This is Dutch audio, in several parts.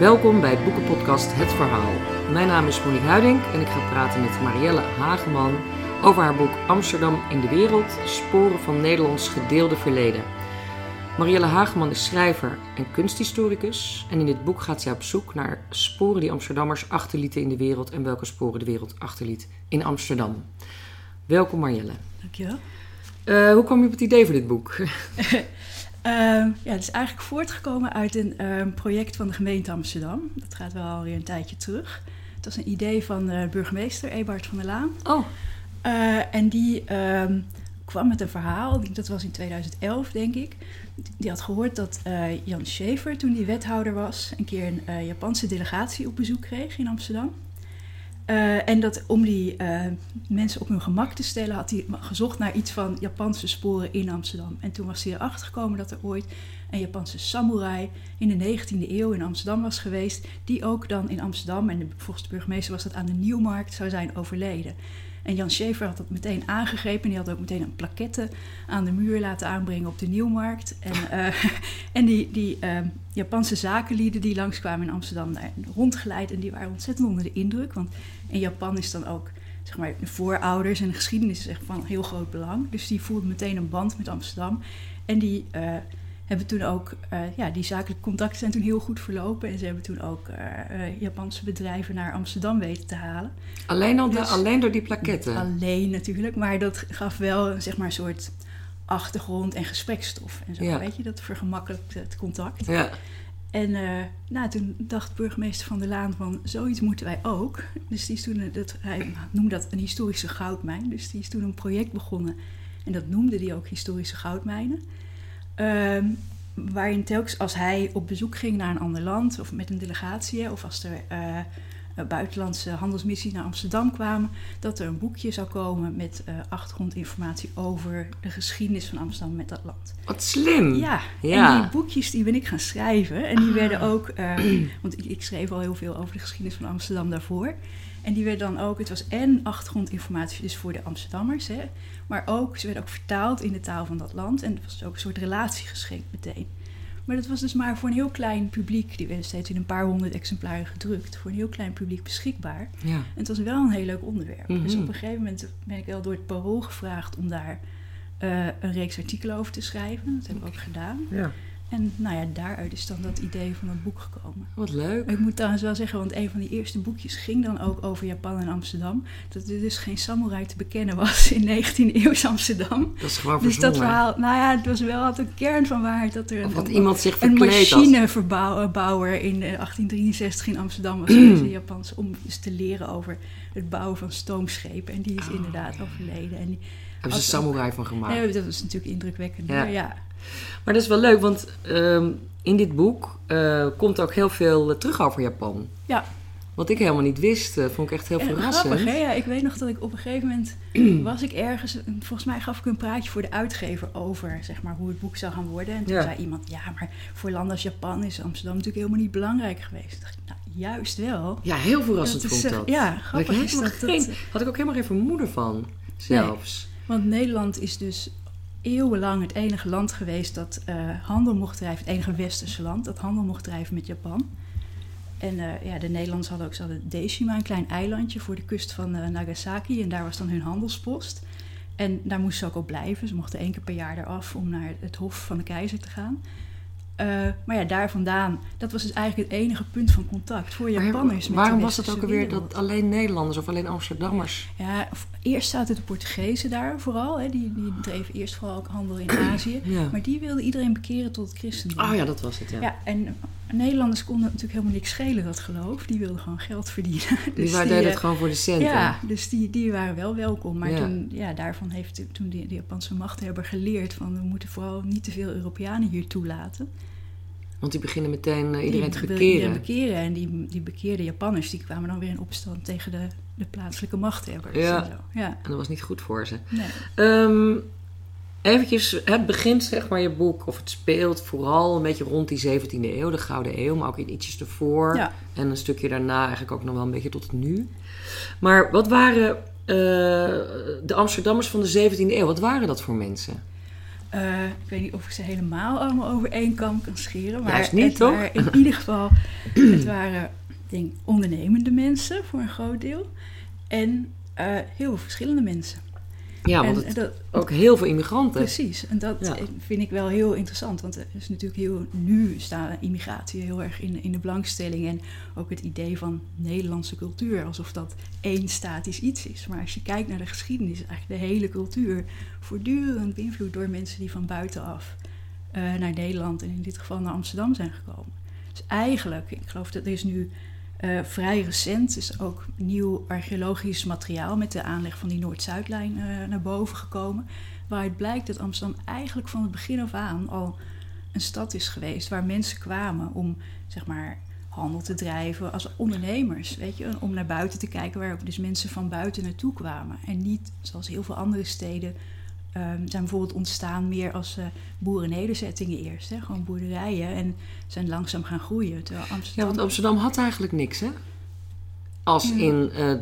Welkom bij het boekenpodcast Het Verhaal. Mijn naam is Monique Huiding en ik ga praten met Marielle Hageman over haar boek Amsterdam in de wereld, sporen van Nederlands gedeelde verleden. Marielle Hageman is schrijver en kunsthistoricus en in dit boek gaat zij op zoek naar sporen die Amsterdammers achterlieten in de wereld en welke sporen de wereld achterliet in Amsterdam. Welkom Marielle. Dankjewel. Uh, hoe kwam je op het idee voor dit boek? Ehm, ja, het is eigenlijk voortgekomen uit een ehm, project van de gemeente Amsterdam. Dat gaat wel alweer een tijdje terug. Het was een idee van de burgemeester Ebert van der Laan. Oh. Uh, en die ehm, kwam met een verhaal, dat was in 2011 denk ik. Die had gehoord dat uh, Jan Schaefer, toen hij wethouder was, een keer een Japanse delegatie op bezoek kreeg in Amsterdam. Uh, en dat om die uh, mensen op hun gemak te stellen, had hij gezocht naar iets van Japanse sporen in Amsterdam. En toen was hij erachter gekomen dat er ooit een Japanse samurai in de 19e eeuw in Amsterdam was geweest, die ook dan in Amsterdam, en volgens de burgemeester was dat aan de Nieuwmarkt, zou zijn overleden. En Jan Schaefer had dat meteen aangegrepen. En die had ook meteen een plaquette aan de muur laten aanbrengen op de Nieuwmarkt. En, uh, en die, die uh, Japanse zakenlieden die langskwamen in Amsterdam daar rondgeleid. En die waren ontzettend onder de indruk. Want in Japan is dan ook zeg maar, de voorouders en de geschiedenis is echt van heel groot belang. Dus die voelden meteen een band met Amsterdam. En die uh, hebben toen ook, uh, ja, die zakelijke contacten zijn toen heel goed verlopen. En ze hebben toen ook uh, Japanse bedrijven naar Amsterdam weten te halen. Alleen, al dus, alleen door die plaketten? Alleen natuurlijk, maar dat gaf wel zeg maar een soort achtergrond en gesprekstof. En zo, ja. weet je, dat vergemakkelijkt het contact. Ja. En uh, nou, toen dacht burgemeester Van der Laan van, zoiets moeten wij ook. Dus die is toen, dat, hij noemde dat een historische goudmijn. Dus die is toen een project begonnen. En dat noemde hij ook historische goudmijnen. Uh, waarin telkens als hij op bezoek ging naar een ander land of met een delegatie, of als er uh, buitenlandse handelsmissies naar Amsterdam kwamen, dat er een boekje zou komen met uh, achtergrondinformatie over de geschiedenis van Amsterdam met dat land. Wat slim! Ja, ja. en die boekjes die ben ik gaan schrijven. En die ah. werden ook, uh, want ik, ik, schreef al heel veel over de geschiedenis van Amsterdam daarvoor. En die werden dan ook, het was en achtergrondinformatie dus voor de Amsterdammers, hè, maar ook, ze werden ook vertaald in de taal van dat land. En het was ook een soort relatie geschenkt meteen. Maar dat was dus maar voor een heel klein publiek. Die werden steeds in een paar honderd exemplaren gedrukt. Voor een heel klein publiek beschikbaar. Ja. En het was wel een heel leuk onderwerp. Mhm. Dus op een gegeven moment ben ik wel door het parool gevraagd om daar uh, een reeks artikelen over te schrijven. Dat heb ik ook gedaan. Ja. En nou ja, daaruit is dan dat idee van het boek gekomen. Wat leuk. Ik moet trouwens wel zeggen, want een van die eerste boekjes ging dan ook over Japan en Amsterdam. Dat er dus geen samurai te bekennen was in 19e eeuws Amsterdam. Dat is gewoon Dus dat verhaal, nou ja, het was wel altijd een kern van waarheid dat er dat een, iemand zich een machinebouwer in 1863 in Amsterdam was geweest, in Japans, om eens te leren over het bouwen van stoomschepen. En die is Oh, inderdaad ja. overleden. En die, Hebben ze als- samurai van gemaakt. nee, dat was natuurlijk indrukwekkend. Ja. Maar ja, Maar dat is wel leuk, want ehm, in dit boek eh, komt ook heel veel eh, terug over Japan. ja Wat ik helemaal niet wist, eh, vond ik echt heel En verrassend. Grappig, hè? Ja, ik weet nog dat ik op een gegeven moment was ik ergens. Volgens mij gaf ik een praatje voor de uitgever over zeg maar, hoe het boek zou gaan worden. En toen Ja. zei iemand: Ja, maar voor landen als Japan is Amsterdam natuurlijk helemaal niet belangrijk geweest. Toen dacht ik, nou, juist wel. Ja, heel verrassend Dat vond eh, dat. ja, ik, grappig is dat. geen, dat had ik ook helemaal geen vermoeden van, zelfs. want Nederland is dus eeuwenlang het enige land geweest dat eh, handel mocht drijven, het enige westerse land dat handel mocht drijven met Japan. En eh, ja, de Nederlanders hadden ook, hadden Deshima, een klein eilandje voor de kust van eh, Nagasaki. En daar was dan hun handelspost. En daar moesten ze ook op blijven. Ze mochten één keer per jaar eraf om naar het hof van de keizer te gaan. Eh, maar ja, daar vandaan, dat was dus eigenlijk het enige punt van contact voor Maar Japanners. met waarom was het ook alweer dat alleen Nederlanders of alleen Amsterdammers? Ja, eerst zaten de Portugezen daar vooral. Hè. Die, die dreven eerst vooral ook handel in Azië. Ja. Maar die wilden iedereen bekeren tot het christendom. Oh ja, dat was het, ja. Ja, en Nederlanders konden natuurlijk helemaal niks schelen, dat geloof. Die wilden gewoon geld verdienen. die Dus waren deden eh, het gewoon voor de centen. Ja, dus die, die waren wel welkom. Maar Ja. toen, ja, daarvan heeft toen de, de Japanse machthebber geleerd... van we moeten vooral niet te veel Europeanen hier toelaten. Want die beginnen meteen eh, iedereen die te wilden iedereen bekeren. bekeren. En die, die bekeerde Japanners, die kwamen dan weer in opstand tegen de, de plaatselijke machthebbers. Ja. En zo. ja. En dat was niet goed voor ze. Nee. Ehm eventjes, het begint zeg maar je boek, of het speelt vooral een beetje rond die 17e eeuw, de Gouden Eeuw, maar ook ietsjes ervoor. Ja. En een stukje daarna eigenlijk ook nog wel een beetje tot het nu. Maar wat waren eh, de Amsterdammers van de 17e eeuw, wat waren dat voor mensen? Eh, ik weet niet of ik ze helemaal allemaal over één kam kan scheren. Maar Juist niet, het toch? waren in ieder geval, het waren denk ondernemende mensen voor een groot deel. En eh, heel veel verschillende mensen. Ja, en, want het, dat, ook heel veel immigranten. Precies, en dat Ja. vind ik wel heel interessant. Want er is natuurlijk heel, nu staat immigratie heel erg in, in de belangstelling. En ook het idee van Nederlandse cultuur, alsof dat één statisch iets is. Maar als je kijkt naar de geschiedenis, is eigenlijk de hele cultuur voortdurend beïnvloed door mensen die van buitenaf eh, naar Nederland en in dit geval naar Amsterdam zijn gekomen. Dus eigenlijk, ik geloof dat er is nu eh, vrij recent is ook nieuw archeologisch materiaal met de aanleg van die Noord-Zuidlijn eh, naar boven gekomen. Waaruit blijkt dat Amsterdam eigenlijk van het begin af aan al een stad is geweest waar mensen kwamen om zeg maar handel te drijven als ondernemers, weet je, om naar buiten te kijken waar ook dus mensen van buiten naartoe kwamen en niet zoals heel veel andere steden ehm, zijn bijvoorbeeld ontstaan meer als eh boerennederzettingen eerst, hè, gewoon boerderijen en zijn langzaam gaan groeien. Terwijl Ja, Amsterdam want Amsterdam had eigenlijk niks, hè? Als Ja. in, eh,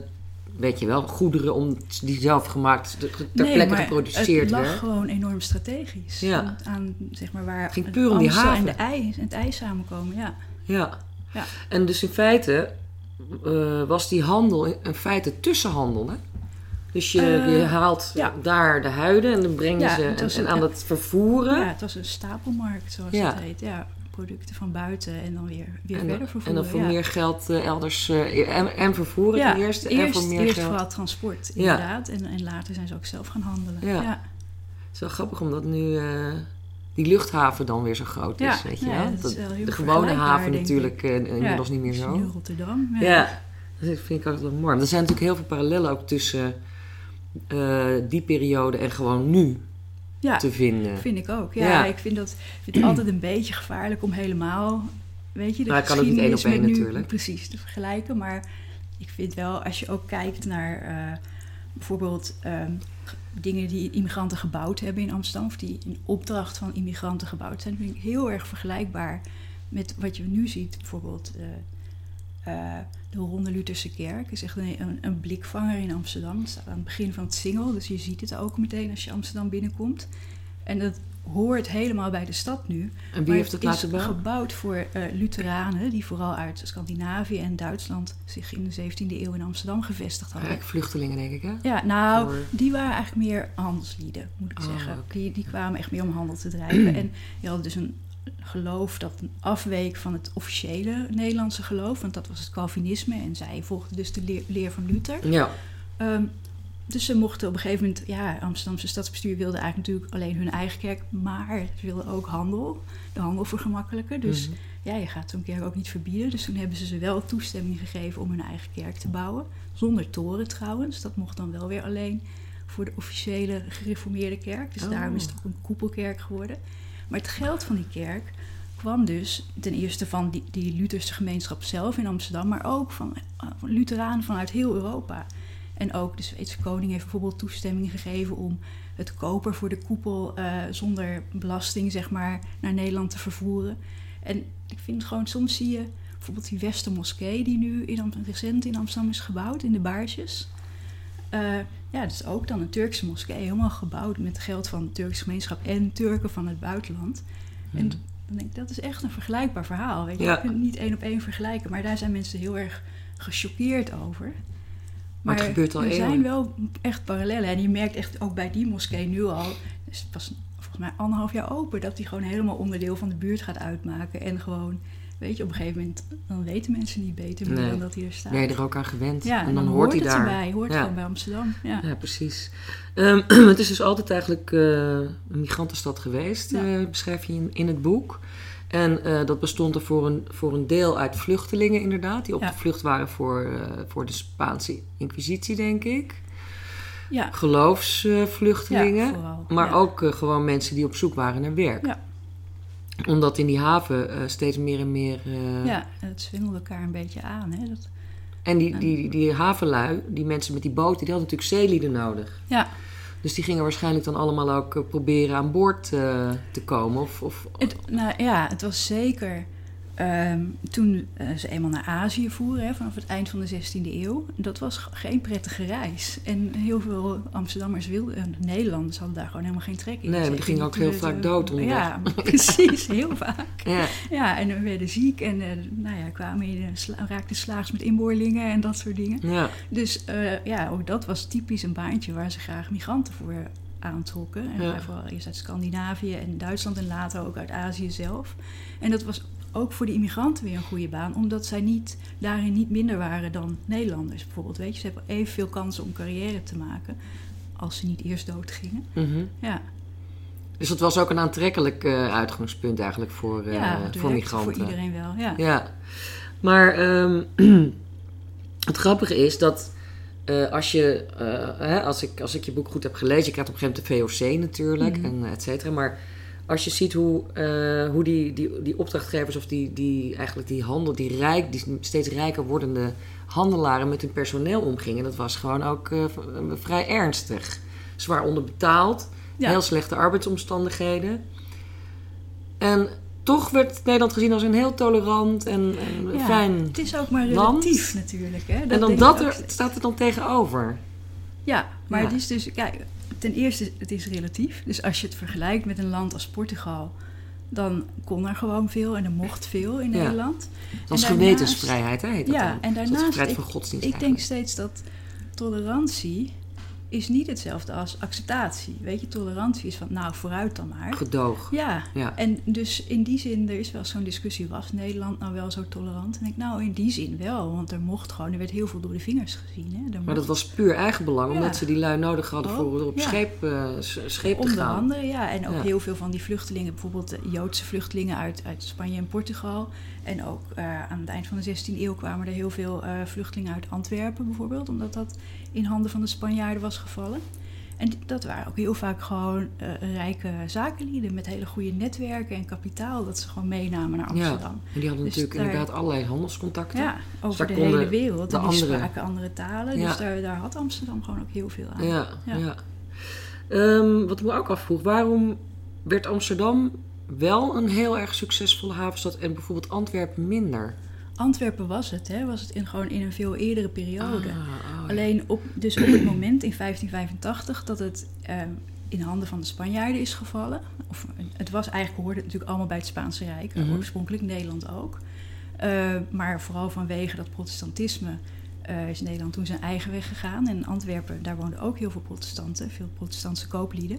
weet je wel, goederen om, die zelf gemaakt, ter Nee, plekke geproduceerd Het lag gewoon enorm strategisch. Ja. Aan, zeg maar waar Het ging puur om die haven. en de ei, en het ei samenkomen. Ja. Ja. Ja. En dus in feite eh, was die handel in feite tussenhandel, hè? Dus je, Eh, je haalt ja. daar de huiden en dan breng je Ja, ze het en, aan ja. het vervoeren. ja, het was een stapelmarkt, zoals Ja. het heet. Ja, producten van buiten en dan weer, weer en, verder dan, en vervoeren. dan voor meer geld eh, elders eh, en, en vervoeren ja, ten eerste. en eerst, voor meer eerst geld. vooral transport, inderdaad. En, en later zijn ze ook zelf gaan handelen. Ja. Het is wel grappig omdat nu die luchthaven dan weer zo groot is, Ja, weet je wel. dat is Dat- wel heel de gewone haven natuurlijk eh, inmiddels niet meer zo. Nu Rotterdam. Ja, dat vind ik altijd wel mooi. Maar er zijn natuurlijk heel veel parallellen ook tussen eh, die periode en gewoon nu ja te vinden. vind ik ook. Ja, Ja. ik vind, dat, vind het altijd een beetje gevaarlijk om helemaal... Weet je, de Maar ik kan ook niet één op één met nu natuurlijk. Precies, te vergelijken. Maar ik vind wel, als je ook kijkt naar eh, bijvoorbeeld ehm, dingen die immigranten gebouwd hebben in Amsterdam... of die in opdracht van immigranten gebouwd zijn... vind ik heel erg vergelijkbaar met wat je nu ziet. Bijvoorbeeld eh, de Ronde Lutherse Kerk is echt een, een, een blikvanger in Amsterdam. Het staat aan het begin van het singel, dus je ziet het ook meteen als je Amsterdam binnenkomt. En dat hoort helemaal bij de stad nu. En wie heeft het laten bouwen? gebouwd voor eh Lutheranen, die vooral uit Scandinavië en Duitsland zich in de 17e eeuw in Amsterdam gevestigd hadden. Eigenlijk vluchtelingen, denk ik, hè? Ja, nou, Voor- die waren eigenlijk meer handelslieden, moet ik Oh, zeggen. Die, die kwamen echt meer om handel te drijven. en je had dus een geloof dat afweek van het officiële Nederlandse geloof, want dat was het Calvinisme. En zij volgden dus de leer, leer van Luther. Ja. Ehm, dus ze mochten op een gegeven moment, ja, Amsterdamse stadsbestuur wilde eigenlijk natuurlijk alleen hun eigen kerk, maar ze wilden ook handel, de handel vergemakkelijken. Dus Mhm. ja, je gaat zo'n kerk ook niet verbieden. Dus toen hebben ze ze wel toestemming gegeven om hun eigen kerk te bouwen. Zonder toren trouwens. Dat mocht dan wel weer alleen voor de officiële gereformeerde kerk. Dus Oh. daarom is het ook een koepelkerk geworden. Maar het geld van die kerk kwam dus ten eerste van die, Lutherse gemeenschap zelf in Amsterdam, maar ook van, eh, van Lutheranen vanuit heel Europa. En ook de Zweedse koning heeft bijvoorbeeld toestemming gegeven om het koper voor de koepel eh, zonder belasting, zeg maar, naar Nederland te vervoeren. En ik vind gewoon, soms zie je bijvoorbeeld die Westermoskee, die nu recent in Amsterdam is gebouwd, in de Baarsjes. Eh, ja, dat is ook dan een Turkse moskee, helemaal gebouwd met geld van de Turkse gemeenschap en Turken van het buitenland. En dan denk ik, dat is echt een vergelijkbaar verhaal. Weet je? Ja. Je kunt het niet één op één vergelijken, maar daar zijn mensen heel erg gechoqueerd over. Maar het gebeurt al er eeuwen. zijn wel echt parallellen. En je merkt echt ook bij die moskee nu al, dus het was volgens mij anderhalf jaar open, dat die gewoon helemaal onderdeel van de buurt gaat uitmaken. En gewoon, weet je, op een gegeven moment, dan weten mensen niet beter meer Nee. dan dat hij er staat. Ben je er ook aan gewend? ja, en dan, hoort hij het daar. erbij, hoort Ja. gewoon bij Amsterdam. Ja. Ja, precies. Ehm, het is dus altijd eigenlijk eh, een migrantenstad geweest, eh, beschrijf je in, in het boek. En eh, dat bestond er voor een, voor een deel uit vluchtelingen, inderdaad, die op de vlucht waren voor, voor de Spaanse Inquisitie, denk ik. Ja, Geloofsvluchtelingen. Vooral, maar ook gewoon mensen die op zoek waren naar werk. Ja. Omdat in die haven eh, steeds meer en meer. eh, ja, het zwengelde elkaar een beetje aan. Hè? Dat, En die, die, die havenlui, die mensen met die boten, die hadden natuurlijk zeelieden nodig. ja, Dus die gingen waarschijnlijk dan allemaal ook eh, proberen aan boord te komen. Of, of, Het, nou ja, het was zeker ehm, toen eh, ze eenmaal naar Azië voeren, hè, vanaf het eind van de 16e eeuw, dat was geen prettige reis. En heel veel Amsterdammers wilden, en Nederlanders hadden daar gewoon helemaal geen trek in. Nee, maar die gingen ook heel vaak eh, dood onderweg. Ja, precies, heel vaak. Ja, Ja, en we werden ziek en eh, nou ja, kwamen in, sla- raakten slaags met inboorlingen en dat soort dingen. ja, Dus eh, ja, ook dat was typisch een baantje waar ze graag migranten voor aantrokken. En Ja. vooral eerst uit Scandinavië en Duitsland en later ook uit Azië zelf. En dat was ook voor de immigranten weer een goede baan, omdat zij niet, daarin niet minder waren dan Nederlanders bijvoorbeeld. Weet je, ze hebben evenveel kansen om carrière te maken als ze niet eerst dood gingen. mhm. Ja, Dus dat was ook een aantrekkelijk eh, uitgangspunt eigenlijk voor, eh, ja voor migranten. voor iedereen wel. Ja. Ja, maar ehm, het grappige is dat eh, als je, hè, als, ik, als ik je boek goed heb gelezen, je krijgt op een gegeven moment de VOC natuurlijk Mhm. en et cetera, maar als je ziet hoe, eh, hoe die, die, die opdrachtgevers of die, die, eigenlijk die handel, die, rijk, die steeds rijker wordende handelaren met hun personeel omgingen, dat was gewoon ook eh, vrij ernstig. Zwaar onderbetaald, Ja. heel slechte arbeidsomstandigheden. En toch werd Nederland gezien als een heel tolerant en, en Ja, fijn. Het is ook maar land. relatief natuurlijk. Hè? en dan dat er, staat er dan tegenover. Ja, maar Ja. het is dus, kijk, ten eerste, het is relatief. Dus als je het vergelijkt met een land als Portugal, dan kon er gewoon veel en er mocht veel in Ja. Nederland. Dat is gewetensvrijheid, hè, heet dat Ja, dan. en daarnaast, ik, ik denk steeds dat tolerantie is niet hetzelfde als acceptatie. Weet je, tolerantie is van, nou, vooruit dan maar. Gedoog. Ja, Ja. en dus in die zin, er is wel zo'n discussie, was Nederland nou wel zo tolerant? En ik, nou, in die zin wel, want er mocht gewoon, er werd heel veel door de vingers gezien. Hè? Maar dat was puur eigenbelang, Ja. omdat ze die lui nodig hadden Oh, voor op ja. scheep, eh, scheep te Onder gaan. andere, ja. En ook heel veel van die vluchtelingen, bijvoorbeeld de Joodse vluchtelingen uit, uit Spanje en Portugal. En ook eh, aan het eind van de 16e eeuw kwamen er heel veel eh, vluchtelingen uit Antwerpen bijvoorbeeld, omdat dat in handen van de Spanjaarden was gevallen. En dat waren ook heel vaak gewoon eh, rijke zakenlieden met hele goede netwerken en kapitaal dat ze gewoon meenamen naar Ja. Amsterdam. En die hadden Dus natuurlijk daar- inderdaad allerlei handelscontacten. Ja, over de hele wereld. de En die andere- spraken andere talen. Ja. Dus daar, daar had Amsterdam gewoon ook heel veel aan. Ja, ja. Ja. Ehm, wat ik me ook afvroeg, waarom werd Amsterdam wel een heel erg succesvolle havenstad en bijvoorbeeld Antwerpen minder? Antwerpen was het, hè? was het in, gewoon in een veel eerdere periode. Ah, oh, ja. Alleen op, dus op het moment in 1585 dat het ehm, in handen van de Spanjaarden is gevallen. Of, het was eigenlijk, hoorde het natuurlijk allemaal bij het Spaanse Rijk, Mhm. oorspronkelijk Nederland ook. Eh, maar vooral vanwege dat protestantisme eh, is Nederland toen zijn eigen weg gegaan. En in Antwerpen, daar woonden ook heel veel protestanten, veel protestantse kooplieden.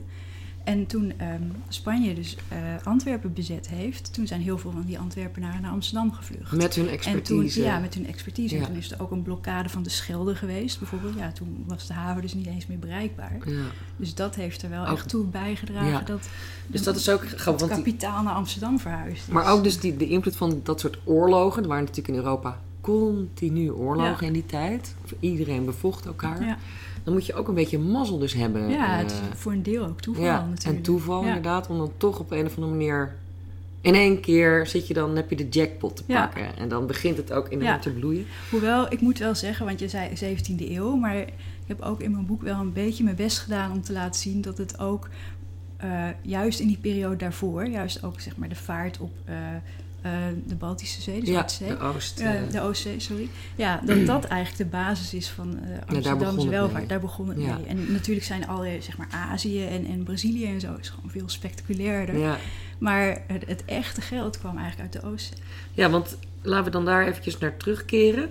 En toen ehm, Spanje dus eh, Antwerpen bezet heeft, toen zijn heel veel van die Antwerpenaren naar Amsterdam gevlucht. Met hun En toen, expertise. ja, met hun expertise. Ja. En toen is er ook een blokkade van de Schelde geweest, bijvoorbeeld. Ja, toen was de haven dus niet eens meer bereikbaar. Ja. Dus dat heeft er wel Ook- echt toe bijgedragen Ja. dat Dus dat is ook het kapitaal naar Amsterdam verhuisd is. maar ook dus die, de invloed van dat soort oorlogen. Er waren natuurlijk in Europa continu oorlogen in die tijd. Iedereen bevocht elkaar. Ja, Dan moet je ook een beetje mazzel dus hebben. ja eh, het is voor een deel ook toeval ja, natuurlijk. en toeval inderdaad, om dan toch op een of andere manier... In één keer zit je dan, heb je de jackpot te pakken. En dan begint het ook inderdaad te bloeien. Hoewel, ik moet wel zeggen, want je zei 17e eeuw, maar ik heb ook in mijn boek wel een beetje mijn best gedaan om te laten zien dat het ook eh, juist in die periode daarvoor, juist ook zeg maar de vaart op eh, eh, de Baltische Zee, de Ja, Zwarte Zee, de Oost. Eh, de Oostzee, sorry. Ja, dat dat eigenlijk de basis is van eh Amsterdamse welvaart. Daar begon het Ja. mee. En natuurlijk zijn alle, zeg maar, Azië en, en Brazilië en zo is gewoon veel spectaculairder. ja. Maar het, het echte geld kwam eigenlijk uit de Oostzee. ja, want laten we dan daar eventjes naar terugkeren.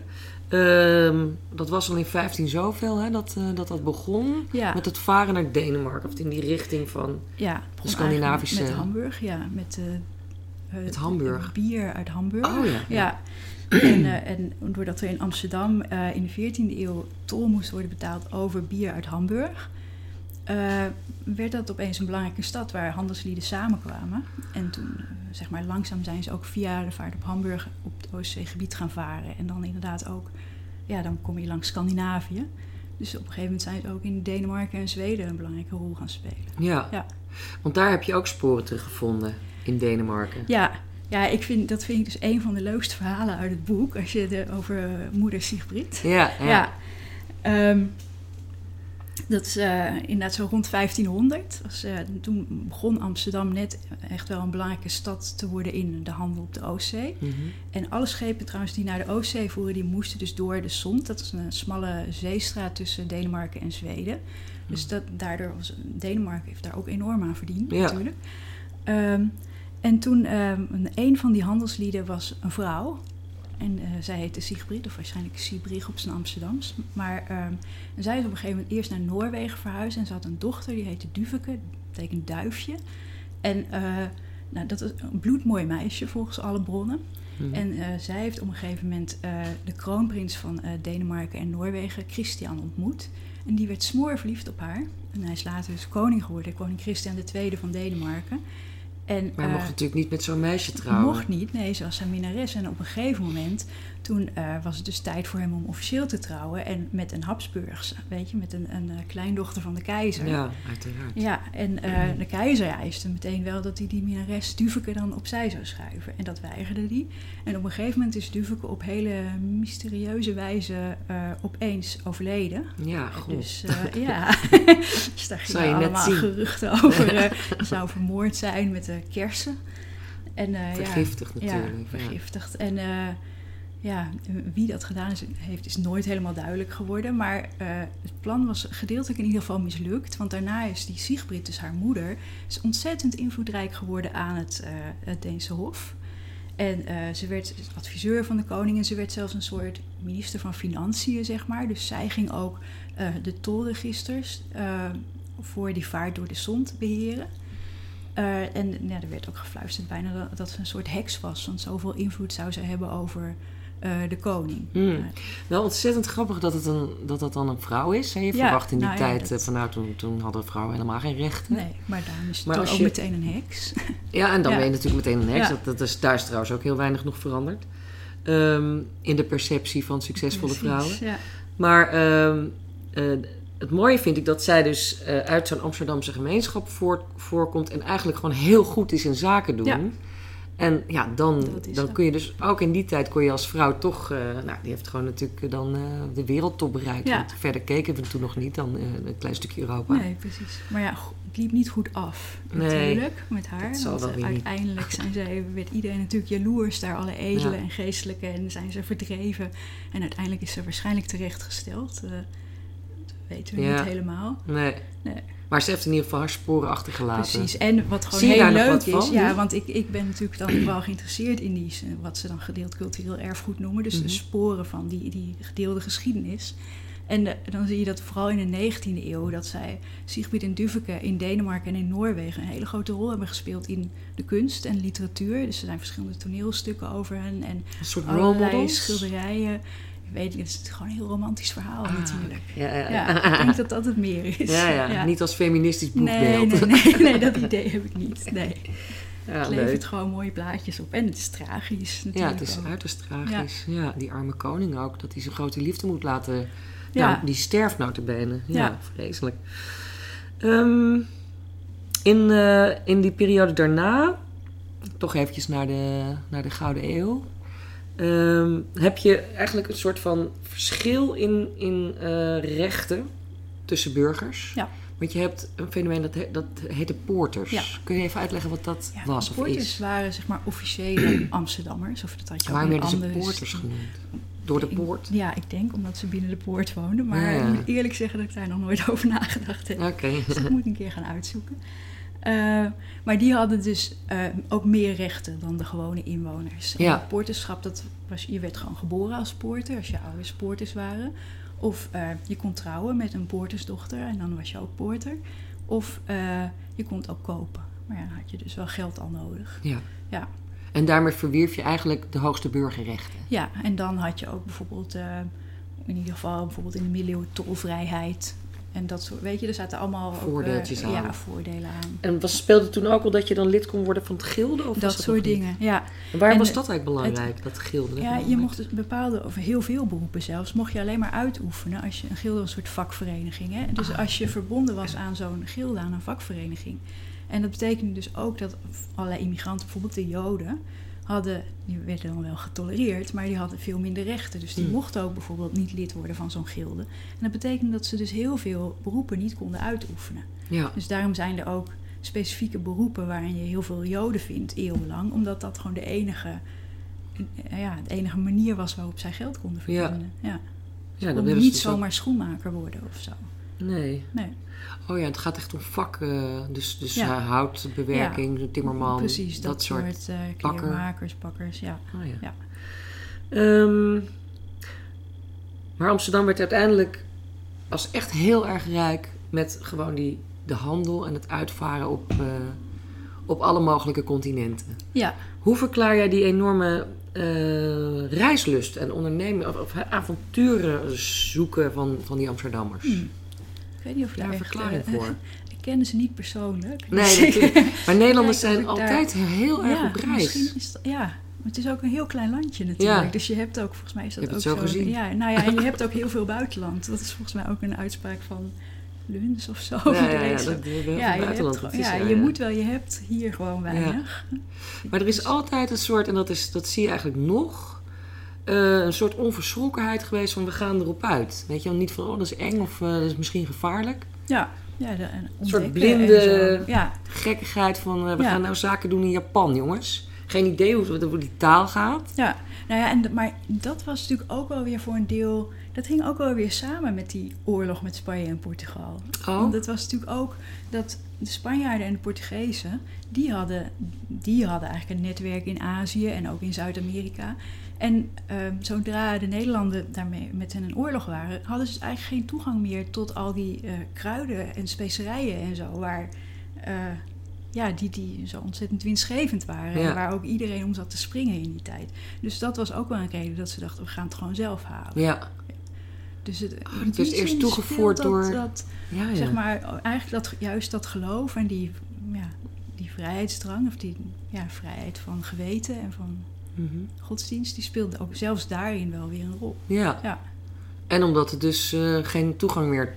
Ehm, dat was al in 15 zoveel, hè, dat, dat dat begon. Ja, Met het varen naar Denemarken, of in die richting van... ja begon Scandinavische- Met Hamburg, ja. Met, eh, eh, Met Hamburg. het bier uit Hamburg. Oh ja. Ja. En, eh, en doordat er in Amsterdam eh, in de 14e eeuw tol moest worden betaald over bier uit Hamburg, eh, werd dat opeens een belangrijke stad waar handelslieden samenkwamen. En toen, eh, zeg maar, langzaam zijn ze ook via de vaart op Hamburg op het Oostzeegebied gaan varen. En dan inderdaad ook, ja, dan kom je langs Scandinavië. Dus op een gegeven moment zijn ze ook in Denemarken en Zweden een belangrijke rol gaan spelen. Ja. Ja. want daar heb je ook sporen teruggevonden in Denemarken. Ja, ja ik vind, dat vind ik dus een van de leukste verhalen uit het boek. Als je het over eh, moeder Sigrid. Ja, ja. Ja. Ehm, Dat is uh, inderdaad zo rond 1500. Was, uh, toen begon Amsterdam net echt wel een belangrijke stad te worden in de handel op de Oostzee. Mhm. En alle schepen trouwens die naar de Oostzee voeren, die moesten dus door de Sond. Dat is een smalle zeestraat tussen Denemarken en Zweden. Dus dat, daardoor was Denemarken heeft daar ook enorm aan verdiend Ja. natuurlijk. Ehm, en toen, ehm, een, van die handelslieden was een vrouw. En eh, zij heette Sigrid, of waarschijnlijk Siebrich op zijn Amsterdams. Maar ehm, en zij is op een gegeven moment eerst naar Noorwegen verhuisd. En ze had een dochter, die heette Duveke, dat betekent duifje. En eh, nou, dat is een bloedmooi meisje volgens alle bronnen. Mhm. En eh, zij heeft op een gegeven moment de kroonprins van Denemarken en Noorwegen, Christian, ontmoet. En die werd smoor verliefd op haar. En hij is later dus koning geworden, koning Christian II van Denemarken. En, maar hij eh, mocht natuurlijk niet met zo'n meisje trouwen. Mocht niet, nee, ze was zijn minnares. En op een gegeven moment, toen eh, was het dus tijd voor hem om officieel te trouwen. En met een Habsburgse, weet je, met een, een eh, kleindochter van de keizer. Ja, uiteraard. Ja, en eh, de keizer eiste meteen wel dat hij die minnares Duveke dan opzij zou schuiven. En dat weigerde hij. En op een gegeven moment is Duveke op hele mysterieuze wijze opeens overleden. Ja, goed. Dus ja, dus daar gingen allemaal geruchten over. zou vermoord zijn met de kersen. En, ja, Vergiftigd natuurlijk. ja, ja. vergiftigd. En ja, wie dat gedaan is, heeft, is nooit helemaal duidelijk geworden. Maar eh, het plan was gedeeltelijk in ieder geval mislukt. Want daarna is die Siegfried, dus haar moeder, is ontzettend invloedrijk geworden aan het, eh, het Deense Hof. En eh, ze werd adviseur van de koning en ze werd zelfs een soort minister van Financiën, zeg maar. Dus zij ging ook de tolregisters voor die vaart door de Zond beheren. Eh, en ja, er werd ook gefluisterd bijna dat, dat ze een soort heks was. Want zoveel invloed zou ze hebben over de koning. Hmm. Eh, Wel ontzettend grappig dat, het een, dat dat dan een vrouw is. Hè? Je Ja, verwacht in die nou ja, tijd, dat- eh, van nou, toen, toen hadden vrouwen helemaal geen rechten. nee, maar daarom is het Maar dan als ook je- meteen een heks. Ja, en dan Ja. ben je natuurlijk meteen een heks. Ja. Dat, dat is, daar is trouwens ook heel weinig nog veranderd. Ehm, in de perceptie van succesvolle Precies, vrouwen. Ja. Maar ehm, eh, het mooie vind ik dat zij dus eh, uit zo'n Amsterdamse gemeenschap voort, voorkomt en eigenlijk gewoon heel goed is in zaken doen. En ja, dan, dan kun je dus ook in die tijd kon je als vrouw toch, eh, nou, die heeft gewoon natuurlijk dan eh, de wereldtop bereikt. Ja. Want verder keken we toen nog niet dan eh, een klein stukje Europa. Nee, precies. Maar ja, het liep niet goed af Nee, natuurlijk met haar. dat zal want wel eh, weer niet. uiteindelijk zijn zij, werd iedereen natuurlijk jaloers daar, alle edelen Ja. en geestelijke. En zijn ze verdreven. En uiteindelijk is ze waarschijnlijk terechtgesteld. Eh, dat weten we Ja. niet helemaal. Nee. Nee. Maar ze heeft in ieder geval haar sporen achtergelaten. Precies. En wat gewoon heel leuk is, van, ja, want ik, ik ben natuurlijk dan wel geïnteresseerd in die, eh, wat ze dan gedeeld cultureel erfgoed noemen. Dus Mhm. de sporen van die, die gedeelde geschiedenis. En eh, dan zie je dat vooral in de 19e eeuw, dat zij Siegfried en Duveke in Denemarken en in Noorwegen een hele grote rol hebben gespeeld in de kunst en literatuur. Dus er zijn verschillende toneelstukken over hen en Een soort schilderijen. Ik weet niet, het is gewoon een heel romantisch verhaal Ah, natuurlijk. Ja, ja, Ja, ik denk dat dat het meer is. ja, ja. niet als feministisch Nee, boekbeeld. nee, nee, nee, dat idee heb ik niet. Nee. Ja, Het leuk. levert gewoon mooie plaatjes op. En het is tragisch Ja, natuurlijk het is ook. uiterst tragisch. Ja. die arme koning ook. Dat hij zijn grote liefde moet laten... Ja. Nou, die sterft notabene. Ja, Ja. vreselijk. Ehm, in, eh, in die periode daarna... Toch eventjes naar de, naar de Gouden Eeuw. Ehm, heb je eigenlijk een soort van verschil in, in eh, rechten tussen burgers. Ja. Want je hebt een fenomeen dat, he- dat heet de poorters. Ja. Kun je even uitleggen wat dat Ja, was of poorters is? waren zeg maar officiële Amsterdammers. Of dat had je Waarom werden ze poorters genoemd? Door de poort? Ja, ik denk omdat ze binnen de poort woonden. Maar Ja. ik moet eerlijk zeggen dat ik daar nog nooit over nagedacht heb. Oké. Dus dat moet ik een keer gaan uitzoeken. Eh, maar die hadden dus eh, ook meer rechten dan de gewone inwoners. Ja. poorterschap, dat was, je werd gewoon geboren als poorter, als je ouders poorters waren. Of eh, je kon trouwen met een poortersdochter en dan was je ook poorter. Of je kon het ook kopen. Maar ja, dan had je dus wel geld al nodig. Ja. Ja. En daarmee verwierf je eigenlijk de hoogste burgerrechten. Ja, en dan had je ook bijvoorbeeld, in ieder geval bijvoorbeeld in de middeleeuwen tolvrijheid. En dat soort, weet je, er zaten allemaal ook, eh, aan. Ja, voordelen aan. En was, speelde toen ook al dat je dan lid kon worden van het gilde? Of dat nog soort dingen, ja. En waarom En was dat eigenlijk belangrijk, dat gilde? Ja, je mocht dus bepaalde, of heel veel beroepen zelfs, mocht je alleen maar uitoefenen als je een gilde was een soort vakvereniging. Hè? Dus Ah, als je verbonden was aan zo'n gilde, aan een vakvereniging. En dat betekende dus ook dat allerlei immigranten, bijvoorbeeld de Joden, hadden, die werden dan wel getolereerd, maar die hadden veel minder rechten. Dus die Mm. mochten ook bijvoorbeeld niet lid worden van zo'n gilde. En dat betekent dat ze dus heel veel beroepen niet konden uitoefenen. Ja. Dus daarom zijn er ook specifieke beroepen waarin je heel veel joden vindt, eeuwenlang. Omdat dat gewoon de enige, eh, ja, de enige manier was waarop zij geld konden verdienen. Ja. Ja, dan niet zomaar schoenmaker worden of zo. Nee. Nee, Oh ja, het gaat echt om vakken. Dus, dus Ja. eh, houtbewerking, timmerman. precies. Dat, soort. soort, eh bakker. kleermakers, bakkers, ja. Oh ja. Ja. Ehm, maar Amsterdam werd uiteindelijk als echt heel erg rijk met gewoon die, de handel en het uitvaren op, eh, op alle mogelijke continenten. Ja, Hoe verklaar jij die enorme eh, reislust en ondernemen of, of avonturen zoeken van, van die Amsterdammers? Hm. Ik weet niet of ik Daar een echt... verklaring voor. ik kende ze niet persoonlijk. Nee, Dus natuurlijk. Maar Nederlanders zijn daar- altijd heel erg ja, op reis. Misschien is dat, ja, maar het is ook een heel klein landje natuurlijk. Ja. Dus je hebt ook, volgens mij is dat Je ook het zo gezien. Ja, nou ja, en je hebt ook heel veel buitenland. Dat is volgens mij ook een uitspraak van Luns of zo. Ja, ja, ja, dat, ja, je, buitenland. hebt, ja, je moet wel, je hebt hier gewoon weinig. Maar er is altijd een soort, en dat, is, dat zie je eigenlijk nog, eh, een soort onverschrokkenheid geweest van we gaan erop uit. Weet je wel, niet van oh dat is eng of eh, dat is misschien gevaarlijk. Ja, ja de, en soort blinde-. Ja, Gekkigheid van eh, we Ja. gaan nou zaken doen in Japan, jongens. Geen idee hoe het over die taal gaat. Ja, nou ja, en, maar dat was natuurlijk ook wel weer voor een deel. Dat hing ook wel weer samen met die oorlog met Spanje en Portugal. Oh, Want het was natuurlijk ook dat de Spanjaarden en de Portugezen, die hadden, die hadden eigenlijk een netwerk in Azië en ook in Zuid-Amerika. En ehm, zodra de Nederlanden daarmee met hen in oorlog waren, hadden ze dus eigenlijk geen toegang meer tot al die eh, kruiden en specerijen en zo, waar, eh, ja, die, die zo ontzettend winstgevend waren. Ja. En waar ook iedereen om zat te springen in die tijd. Dus dat was ook wel een reden dat ze dachten, we gaan het gewoon zelf halen. ja. Dus het, die is eerst toegevoerd dat- door- dat, Ja, ja. zeg maar, eigenlijk dat, juist dat geloof en die, ja, die vrijheidsdrang, of die ja, vrijheid van geweten en van Mhm. godsdienst, die speelde ook zelfs daarin wel weer een rol. ja. Ja, En omdat er dus eh, geen toegang meer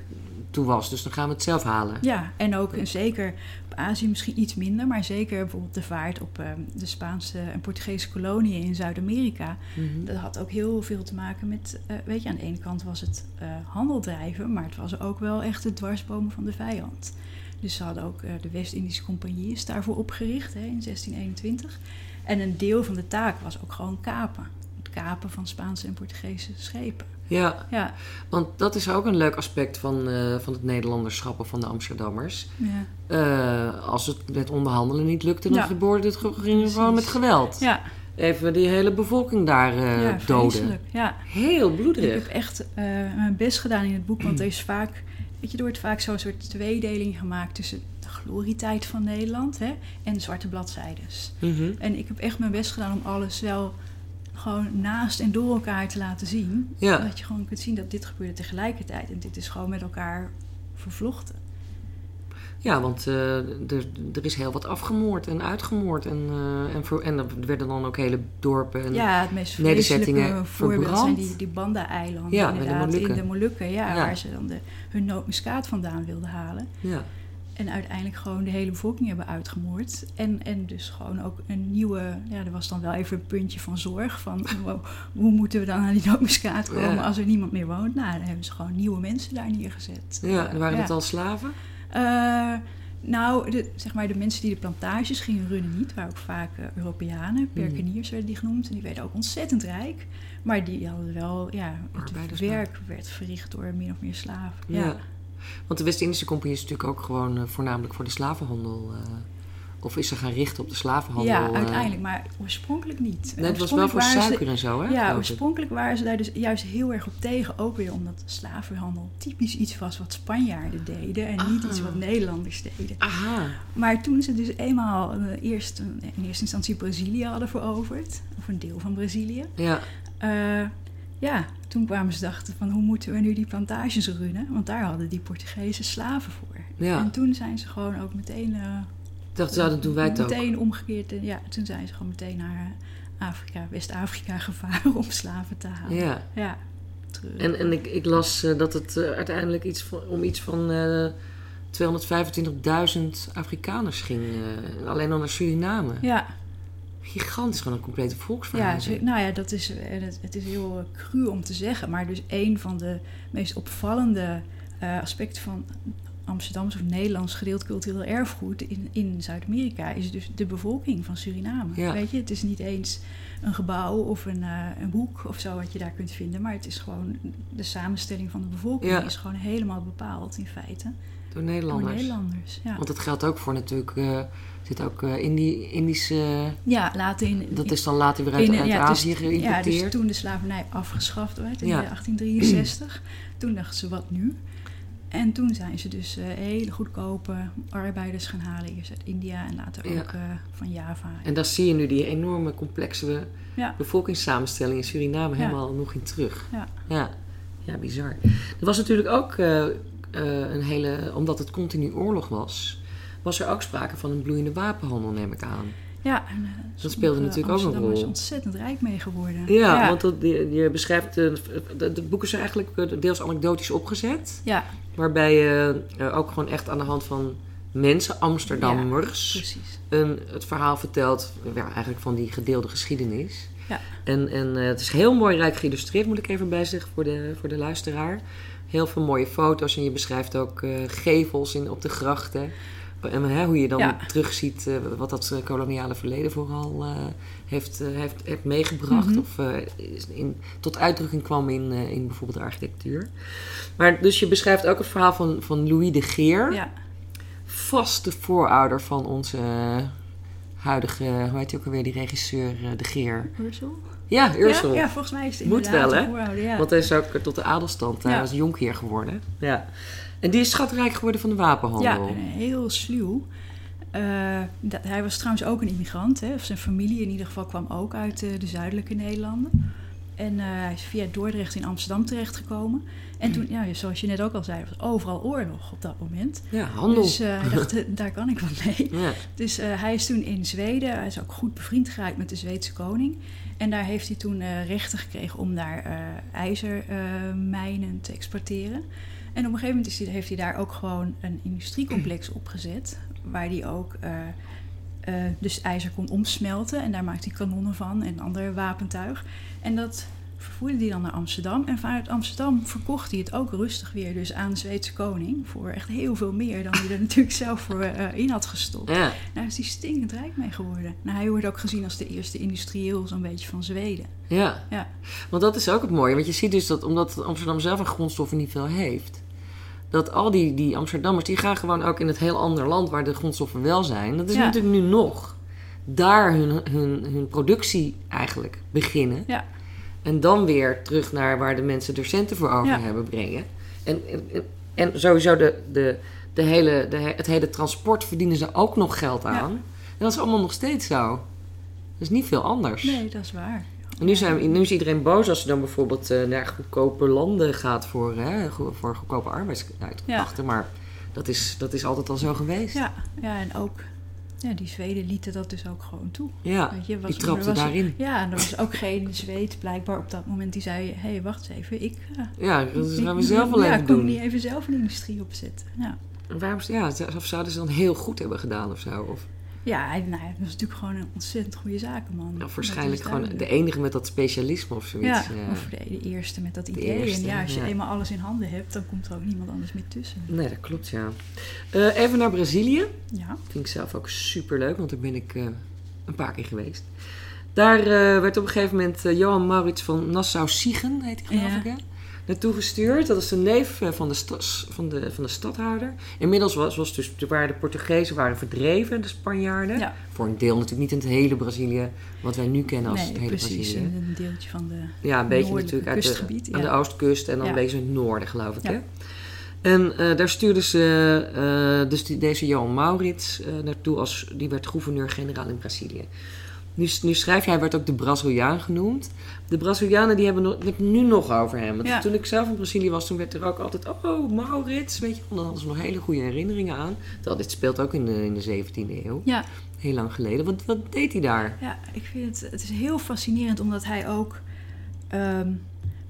toe was. Dus dan gaan we het zelf halen. ja en ook en zeker op Azië misschien iets minder, maar zeker bijvoorbeeld de vaart op eh, de Spaanse en Portugese koloniën in Zuid-Amerika. Mhm. Dat had ook heel veel te maken met, eh, weet je, aan de ene kant was het eh, handel drijven, maar het was ook wel echt het dwarsbomen van de vijand. Dus ze hadden ook de West-Indische Compagnie is daarvoor opgericht hè, in 1621. En een deel van de taak was ook gewoon kapen. Het kapen van Spaanse en Portugese schepen. Ja, Ja, want dat is ook een leuk aspect van, eh, van het Nederlanderschap of van de Amsterdammers. ja. Eh, als het met onderhandelen niet lukte, dan Ja. het gewoon met geweld. ja, Even die hele bevolking daar eh, ja doden. vreselijk. Ja. Heel Ik bloederig. heb echt mijn best gedaan in het boek, want er is vaak, weet je, er wordt vaak zo'n soort tweedeling gemaakt tussen glorietijd van Nederland hè, en zwarte bladzijdes. Mhm. En ik heb echt mijn best gedaan om alles wel gewoon naast en door elkaar te laten zien. Ja. Dat je gewoon kunt zien dat dit gebeurde tegelijkertijd en dit is gewoon met elkaar vervlochten. Ja, want eh, er, er is heel wat afgemoord en uitgemoord. En, eh, en, voor, en er werden dan ook hele dorpen. En, ja, het meest nederzettingen voorbeeld zijn die, die Banda-eilanden Ja, de in de Molukken. Ja, Ja. waar ze dan de, hun nootmuskaat vandaan wilden halen. ja. En uiteindelijk gewoon de hele bevolking hebben uitgemoord. En, en dus gewoon ook een nieuwe... Ja, er was dan wel even een puntje van zorg. Van wow, hoe moeten we dan aan die nootmuskaat komen Ja. als er niemand meer woont? Nou, dan hebben ze gewoon nieuwe mensen daar neergezet. ja, en waren Ja. het al slaven? Eh, nou, de, zeg maar de mensen die de plantages gingen runnen niet. waren ook vaak eh, Europeanen. Perkeniers werden die genoemd. En die werden ook ontzettend rijk. Maar die hadden wel... Ja, het werk werd verricht door min of meer slaven. Ja. ja. Want de West-Indische Compagnie is natuurlijk ook gewoon eh, voornamelijk voor de slavenhandel. eh, of is ze gaan richten op de slavenhandel? Ja, eh. uiteindelijk, maar oorspronkelijk niet. Nee, het was wel voor ze- suiker en zo, hè? Ja, oorspronkelijk waren ze daar dus juist heel erg op tegen. Ook weer omdat slavenhandel typisch iets was wat Spanjaarden deden en niet Ah. iets wat Nederlanders deden. Aha. Maar toen ze dus eenmaal eerst in eerste instantie Brazilië hadden veroverd, of een deel van Brazilië, Ja, ja, toen kwamen ze dachten van hoe moeten we nu die plantages runnen? Want daar hadden die Portugezen slaven voor. ja. En toen zijn ze gewoon ook meteen... Ik dacht, ja, dan doen wij het ook. meteen omgekeerd. eh, Ja, toen zijn ze gewoon meteen naar eh, Afrika, West-Afrika gevaren om slaven te halen. Ja. Ja. En, en ik, ik las eh, dat het uiteindelijk iets van, om iets van eh 225.000 Afrikaners ging. alleen al naar Suriname. Ja, gigantisch, gewoon een complete volksverhaal. Ja, nou ja, dat is, en het, is heel eh, cru om te zeggen, maar dus een van de meest opvallende eh, aspecten van Amsterdams of Nederlands gedeeld cultureel erfgoed in, in Zuid-Amerika is dus de bevolking van Suriname. Ja. Weet je, het is niet eens een gebouw of een, eh, een boek of zo wat je daar kunt vinden, maar het is gewoon de samenstelling van de bevolking Ja. is gewoon helemaal bepaald in feite Door door Nederlanders. Nederlanders. Ja, Want dat geldt ook voor natuurlijk, eh zit ook eh Indi Indische, ja later in dat is dan later weer uit, In- uit ja, Azië dus, geïmporteerd. Ja, dus toen de slavernij afgeschaft werd in Ja. 1863, toen dachten ze wat nu? En toen zijn ze dus eh, hele goedkope arbeiders gaan halen, eerst uit India en later Ja. ook eh, van Java. En daar zie je nu die enorme complexe Ja. bevolkingssamenstelling in Suriname Ja. helemaal nog in terug. Ja. Ja, ja bizar. Er was natuurlijk ook een hele, omdat het continu oorlog was, was er ook sprake van een bloeiende wapenhandel, neem ik aan. Ja, en, eh, Dat speelde natuurlijk ook een rol. ontzettend rijk mee geworden. Ja, want dat, je, je beschrijft, eh, de, de boeken zijn eigenlijk eh, deels anekdotisch opgezet, Ja, waarbij je ook gewoon echt aan de hand van mensen, Amsterdammers, een, het verhaal vertelt, ja, eigenlijk van die gedeelde geschiedenis. Ja. En, en het is heel mooi rijk geïllustreerd, moet ik even bijzeggen voor de, voor de luisteraar. Heel veel mooie foto's en je beschrijft ook gevels in, op de grachten. En hè, hoe je dan Ja. terugziet eh, wat dat eh, koloniale verleden vooral eh, heeft, heeft, heeft meegebracht. Mhm. Of in, tot uitdrukking kwam in, in bijvoorbeeld de architectuur. Maar dus je beschrijft ook het verhaal van, van Louis de Geer Ja, vaste voorouder van onze huidige, hoe heet hij ook alweer, die regisseur De Geer. Ursel? Ja, Ursel. Ja, ja, volgens mij is het Moet wel, hè? ja. Want hij is ook tot de adelstand, hij was jonkheer geworden. Ja. En die is schatrijk geworden van de wapenhandel. Ja, heel sluw. Eh, dat, hij was trouwens ook een immigrant. Hè? Of zijn familie in ieder geval kwam ook uit eh, de zuidelijke Nederlanden. En eh, hij is via Dordrecht in Amsterdam terechtgekomen. En toen, ja, zoals je net ook al zei, was overal oorlog op dat moment. Ja, handel. Dus hij dacht, daar kan ik wat mee. ja. Dus hij is toen in Zweden, hij is ook goed bevriend geraakt met de Zweedse koning. En daar heeft hij toen rechten gekregen om daar ijzermijnen te exporteren. En op een gegeven moment is heeft hij daar ook gewoon een industriecomplex opgezet. Waar hij ook eh, eh, dus ijzer kon omsmelten. En daar maakte hij kanonnen van en ander wapentuig. En dat vervoerde hij dan naar Amsterdam. En vanuit Amsterdam verkocht hij het ook rustig weer dus aan de Zweedse koning. Voor echt heel veel meer dan hij er natuurlijk zelf voor eh, in had gestopt. ja. Daar is hij stinkend rijk mee geworden. Nou, hij wordt ook gezien als de eerste industrieel zo'n beetje van Zweden. Ja. Ja. Want dat is ook het mooie. Want je ziet dus dat omdat Amsterdam zelf aan grondstoffen niet veel heeft... dat al die, die Amsterdammers, die gaan gewoon ook in het heel ander land... waar de grondstoffen wel zijn. Dat is Ja. natuurlijk nu nog. Daar hun, hun, hun productie eigenlijk beginnen. Ja. En dan weer terug naar waar de mensen er centen voor over Ja. hebben brengen. En, en, en sowieso de, de, de hele, de, he- het hele transport verdienen ze ook nog geld aan. Ja. En dat is allemaal nog steeds zo. Dat is niet veel anders. Nee, dat is waar. En nu, zijn, nu is iedereen boos als ze dan bijvoorbeeld eh, naar goedkope landen gaat voor, hè, voor goedkope arbeidskrachten. Maar dat is, dat is altijd al zo geweest. Ja, ja en ook ja, die Zweden lieten dat dus ook gewoon toe. Ja, Weet je, was, die trapte was, daarin. Ja, en er was ook geen Zweed blijkbaar op dat moment die zei... hé, hey, wacht eens even, ik... eh, Ja, dat ik- gaan we zelf wel ja, even kon doen. niet even zelf een industrie opzetten. Ja, En Waarom, ja, of zouden ze dan heel goed hebben gedaan of zo? Of, ja hij, nou, hij was natuurlijk gewoon een ontzettend goede zakenman. Dat waarschijnlijk gewoon de enige met dat specialisme of zoiets. Ja, of de, de eerste met dat De idee. eerste, en ja, als je ja. eenmaal alles in handen hebt, dan komt er ook niemand anders meer tussen. Nee, dat klopt, ja. Eh, even naar Brazilië. Ja, Vind ik zelf ook super leuk, want daar ben ik eh, een paar keer geweest. Daar eh, werd op een gegeven moment Johan Maurits van Nassau-Siegen, heet hij geloof ik, hè? Naartoe gestuurd. Dat is de neef eh, van de, van de, van de stadhouder. Inmiddels was, was dus, waar de Portugezen waren verdreven, de Spanjaarden. ja. Voor een deel natuurlijk niet in het hele Brazilië, wat wij nu kennen als nee, het hele precies. Brazilië. Een, een deeltje van de... Ja, een beetje natuurlijk uit de, kustgebied, aan ja. de oostkust en dan Ja. een beetje in het noorden, geloof ik. Ja. Hè? En eh, daar stuurden ze eh, dus die, deze Johan Maurits naartoe als die werd gouverneur-generaal in Brazilië. Nu, nu schrijf jij, werd ook de Braziliaan genoemd. De Brazilianen die hebben het nu nog over hem. Want Ja. Toen ik zelf in Brazilië was, toen werd er ook altijd, oh Maurits, weet je. wel. Dan hadden ze nog hele goede herinneringen aan. Terwijl dit speelt ook in de, in de 17e eeuw, Ja, heel lang geleden. Wat, wat deed hij daar? ja, ik vind het, het is heel fascinerend omdat hij ook... ehm,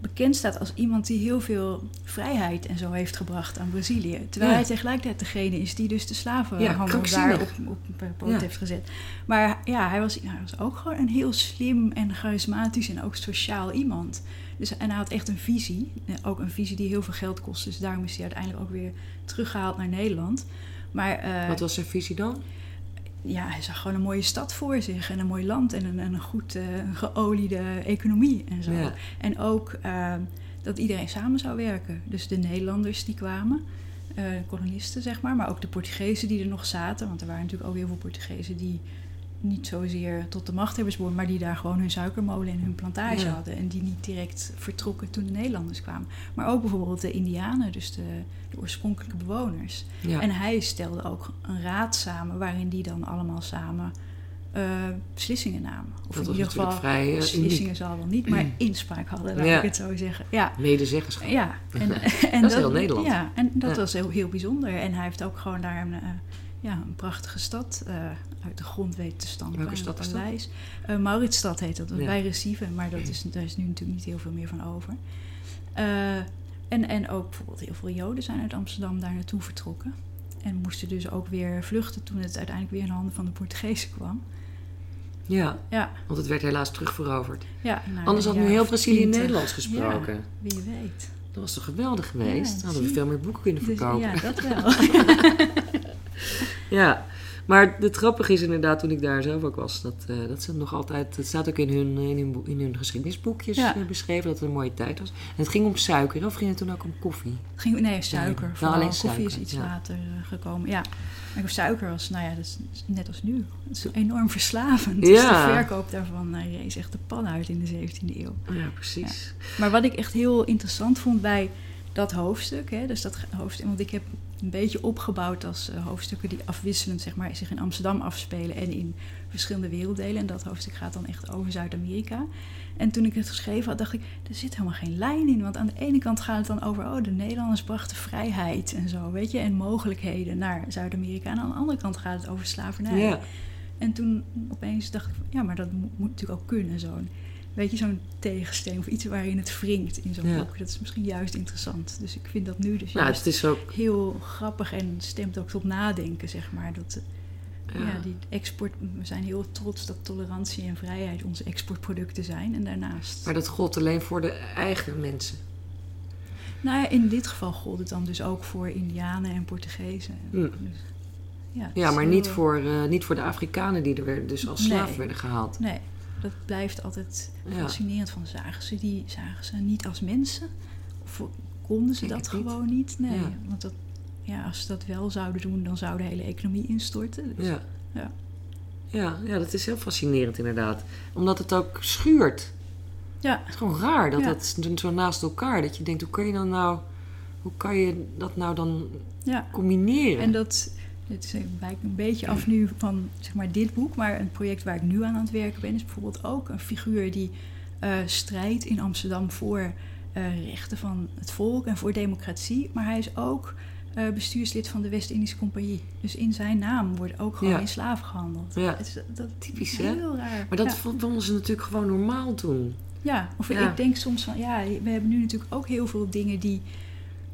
bekend staat als iemand die heel veel vrijheid en zo heeft gebracht aan Brazilië. Terwijl Ja. hij tegelijkertijd degene is die dus de slavenhandel daar op, op een poot Ja. heeft gezet. Maar ja, hij was, hij was ook gewoon een heel slim en charismatisch en ook sociaal iemand. Dus, en hij had echt een visie. Eh, Ook een visie die heel veel geld kost. Dus daarom is hij uiteindelijk ook weer teruggehaald naar Nederland. Maar eh, Wat was zijn visie dan? Ja, hij zag gewoon een mooie stad voor zich en een mooi land en een, en een goed eh, geoliede economie en zo. Ja. En ook eh, dat iedereen samen zou werken. Dus de Nederlanders die kwamen, eh, kolonisten zeg maar, maar ook de Portugezen die er nog zaten. Want er waren natuurlijk ook heel veel Portugezen die niet zozeer tot de machthebbers behoorden, maar die daar gewoon hun suikermolen en hun plantage Ja. hadden. En die niet direct vertrokken toen de Nederlanders kwamen. Maar ook bijvoorbeeld de Indianen, dus de, de oorspronkelijke bewoners. Ja. En hij stelde ook een raad samen waarin die dan allemaal samen eh, beslissingen namen. Of dat in ieder geval vrij uh, beslissingen zal wel niet, maar inspraak hadden, laat Ja. ik het zo zeggen. Ja, medezeggenschap. ja. En, en Dat is heel Nederland. Ja, en dat was heel, heel bijzonder. En hij heeft ook gewoon daar een, eh, ja, een prachtige stad eh, uit de grond weten te stampen. Welke stad is dat? Eh, Mauritsstad heet dat, dat is Ja. bij Recife, maar dat is, daar is nu natuurlijk niet heel veel meer van over. Eh, en, en ook bijvoorbeeld heel veel Joden zijn uit Amsterdam daar naartoe vertrokken. En moesten dus ook weer vluchten toen het uiteindelijk weer in de handen van de Portugezen kwam. Ja, Ja, want het werd helaas terugveroverd. ja. Anders had nu heel Brazilië 20. Nederlands gesproken. Ja, wie weet. Dat was toch geweldig geweest? Dan hadden we veel meer boeken kunnen Dus, verkopen. ja, dat wel. Ja, maar het grappige is inderdaad toen ik daar zelf ook was, dat, eh, dat ze nog altijd, het staat ook in hun, in hun, boek- in hun geschiedenisboekjes Ja. eh, beschreven dat het een mooie tijd was. En het ging om suiker, of ging het toen ook om koffie? Ging, nee, suiker. Nee, vooral alleen koffie suiker, is iets ja. later eh, gekomen. Ja, maar suiker was, nou ja, dat is net als nu. Het is enorm verslavend. Dus Ja. de verkoop daarvan eh, rees echt de pan uit in de 17e eeuw. Ja, precies. Maar wat ik echt heel interessant vond bij dat hoofdstuk, hè, dus dat hoofdstuk, want ik heb een beetje opgebouwd als eh, hoofdstukken die afwisselend zeg maar, zich in Amsterdam afspelen en in verschillende werelddelen. En dat hoofdstuk gaat dan echt over Zuid-Amerika. En toen ik het geschreven had, dacht ik, er zit helemaal geen lijn in. Want aan de ene kant gaat het dan over, oh, de Nederlanders brachten vrijheid en zo, weet je, en mogelijkheden naar Zuid-Amerika. En aan de andere kant gaat het over slavernij. Ja, En toen opeens dacht ik, ja, maar dat moet, moet natuurlijk ook kunnen, zo'n, weet je, zo'n tegensteen of iets waarin het wringt in zo'n Ja. boek. Dat is misschien juist interessant. Dus ik vind dat nu dus nou, het is ook, heel grappig en stemt ook tot nadenken, zeg maar. Dat, ja, ja. die export, we zijn heel trots dat tolerantie en vrijheid onze exportproducten zijn. En daarnaast, maar dat gold alleen voor de eigen mensen. nou ja, in dit geval gold het dan dus ook voor Indianen en Portugezen. Hm. Dus, ja, Ja, maar heel- niet voor, eh, niet voor de Afrikanen die er weer- dus als slaaf Nee. werden gehaald. Nee, dat blijft altijd fascinerend van zagen ze die zagen ze niet als mensen of konden ze Denk dat niet. gewoon niet nee want dat ja als ze dat wel zouden doen dan zou de hele economie instorten dus, Ja. Ja. Ja, ja, dat is heel fascinerend inderdaad. Omdat het ook schuurt. ja Het is gewoon raar dat Ja. dat zo naast elkaar. Dat je denkt, hoe kan je dan nou, hoe kan je dat nou dan ja combineren? en dat dit is een, wijkt een beetje af nu van zeg maar dit boek maar een project waar ik nu aan aan het werken ben is bijvoorbeeld ook een figuur die eh, strijdt in Amsterdam voor eh, rechten van het volk en voor democratie maar hij is ook eh, bestuurslid van de West-Indische Compagnie. Dus in zijn naam wordt ook gewoon Ja. in slaven gehandeld. Ja. Het is, dat Typisch, is hè? heel raar. Maar dat ja. vonden ze natuurlijk gewoon normaal toen. Ja, of Ja. ik denk soms van, ja, we hebben nu natuurlijk ook heel veel dingen die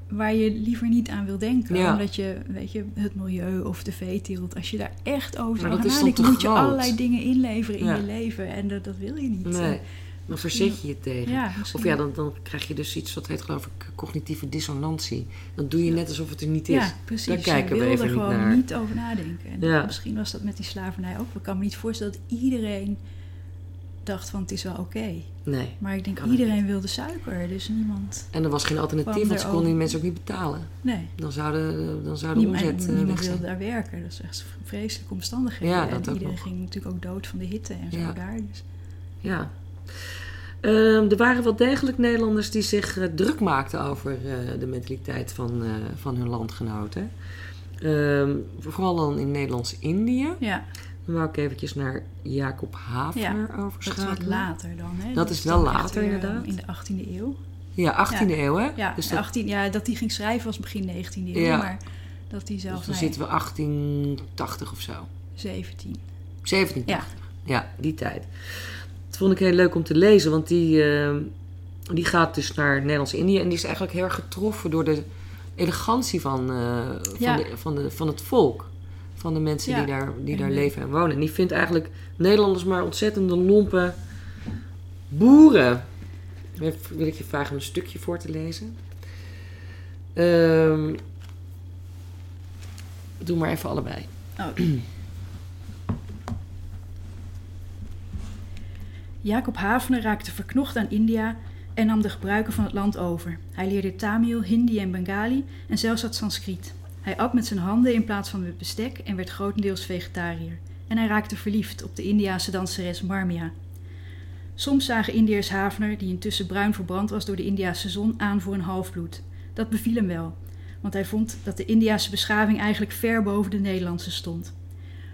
waar je liever niet aan wil denken. Ja. Omdat je, weet je, het milieu of de veeteelt, als je daar echt over zou gaan nadenken, te moet je allerlei dingen inleveren in Ja. je leven. En dat, dat wil je niet. Nee, dan verzet je je tegen. Ja, Of ja, dan, dan krijg je dus iets dat heet geloof ik cognitieve dissonantie. Dan doe je net alsof het er niet is. Ja, precies. Daar kijken je we wil even er niet gewoon naar. niet over nadenken. En Ja. misschien was dat met die slavernij ook. Ik kan me niet voorstellen dat iedereen dacht van het is wel oké. Nee. Maar ik denk iedereen wilde suiker, dus niemand... En er was geen alternatief, want ze konden die mensen ook niet betalen. Nee, Dan zouden dan zou de niemand, omzet en eh, niemand wilde daar werken. Dat is echt vreselijke omstandigheden. Ja, en dat iedereen nog. ging natuurlijk ook dood van de hitte en zo Ja. daar. Dus. Ja. Ehm, er waren wel degelijk Nederlanders die zich eh, druk maakten over eh, de mentaliteit van, van hun landgenoten. Ehm, vooral dan in Nederlands-Indië. Ja, Dan wou ik eventjes naar Jacob Havener dat is wat overschakelen. later dan. Hè? Dat is dan wel later, weer, inderdaad. In de 18e eeuw. Ja, 18e eeuw hè? Ja, dus dat, 18, ja, dat die ging schrijven was begin 19e eeuw. Ja. Maar dat die zelf, dus dan nee, zitten we 1880 of zo. 17. 1780. Ja. die tijd. Dat vond ik heel leuk om te lezen, want die, eh, die gaat dus naar Nederlands-Indië en die is eigenlijk heel erg getroffen door de elegantie van, eh, van, Ja. de, van, de, van het volk. Van de mensen Ja. die daar, die En, daar leven en wonen. En die vindt eigenlijk Nederlanders maar ontzettende lompe boeren. Wil ik je vragen om een stukje voor te lezen. Ehm, doe maar even allebei. Oh. Jacob Havener raakte verknocht aan India en nam de gebruiken van het land over. Hij leerde Tamil, Hindi en Bengali en zelfs het Sanskriet. Hij at met zijn handen in plaats van met bestek en werd grotendeels vegetariër. En hij raakte verliefd op de Indiase danseres Marmia. Soms zagen Indiërs Havener, die intussen bruin verbrand was door de Indiase zon, aan voor een halfbloed. Dat beviel hem wel, want hij vond dat de Indiase beschaving eigenlijk ver boven de Nederlandse stond.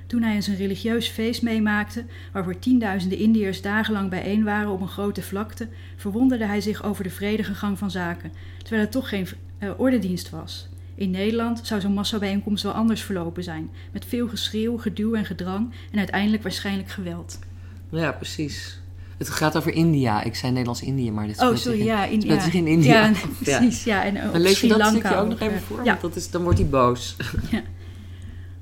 Toen hij eens een religieus feest meemaakte, waarvoor tienduizenden Indiërs dagenlang bijeen waren op een grote vlakte, verwonderde hij zich over de vredige gang van zaken, terwijl het toch geen eh, ordedienst was. In Nederland zou zo'n massabijeenkomst wel anders verlopen zijn, met veel geschreeuw, geduw en gedrang en uiteindelijk waarschijnlijk geweld. Ja, precies. Het gaat over India. Ik zei Nederlands-Indië, maar dit Oh, speelt sorry, in- ja, in, ja. in India Ja, ja. precies. Ja, en op lees je dat stukje ook nog even voor? Ja, Want dat is, dan wordt hij boos.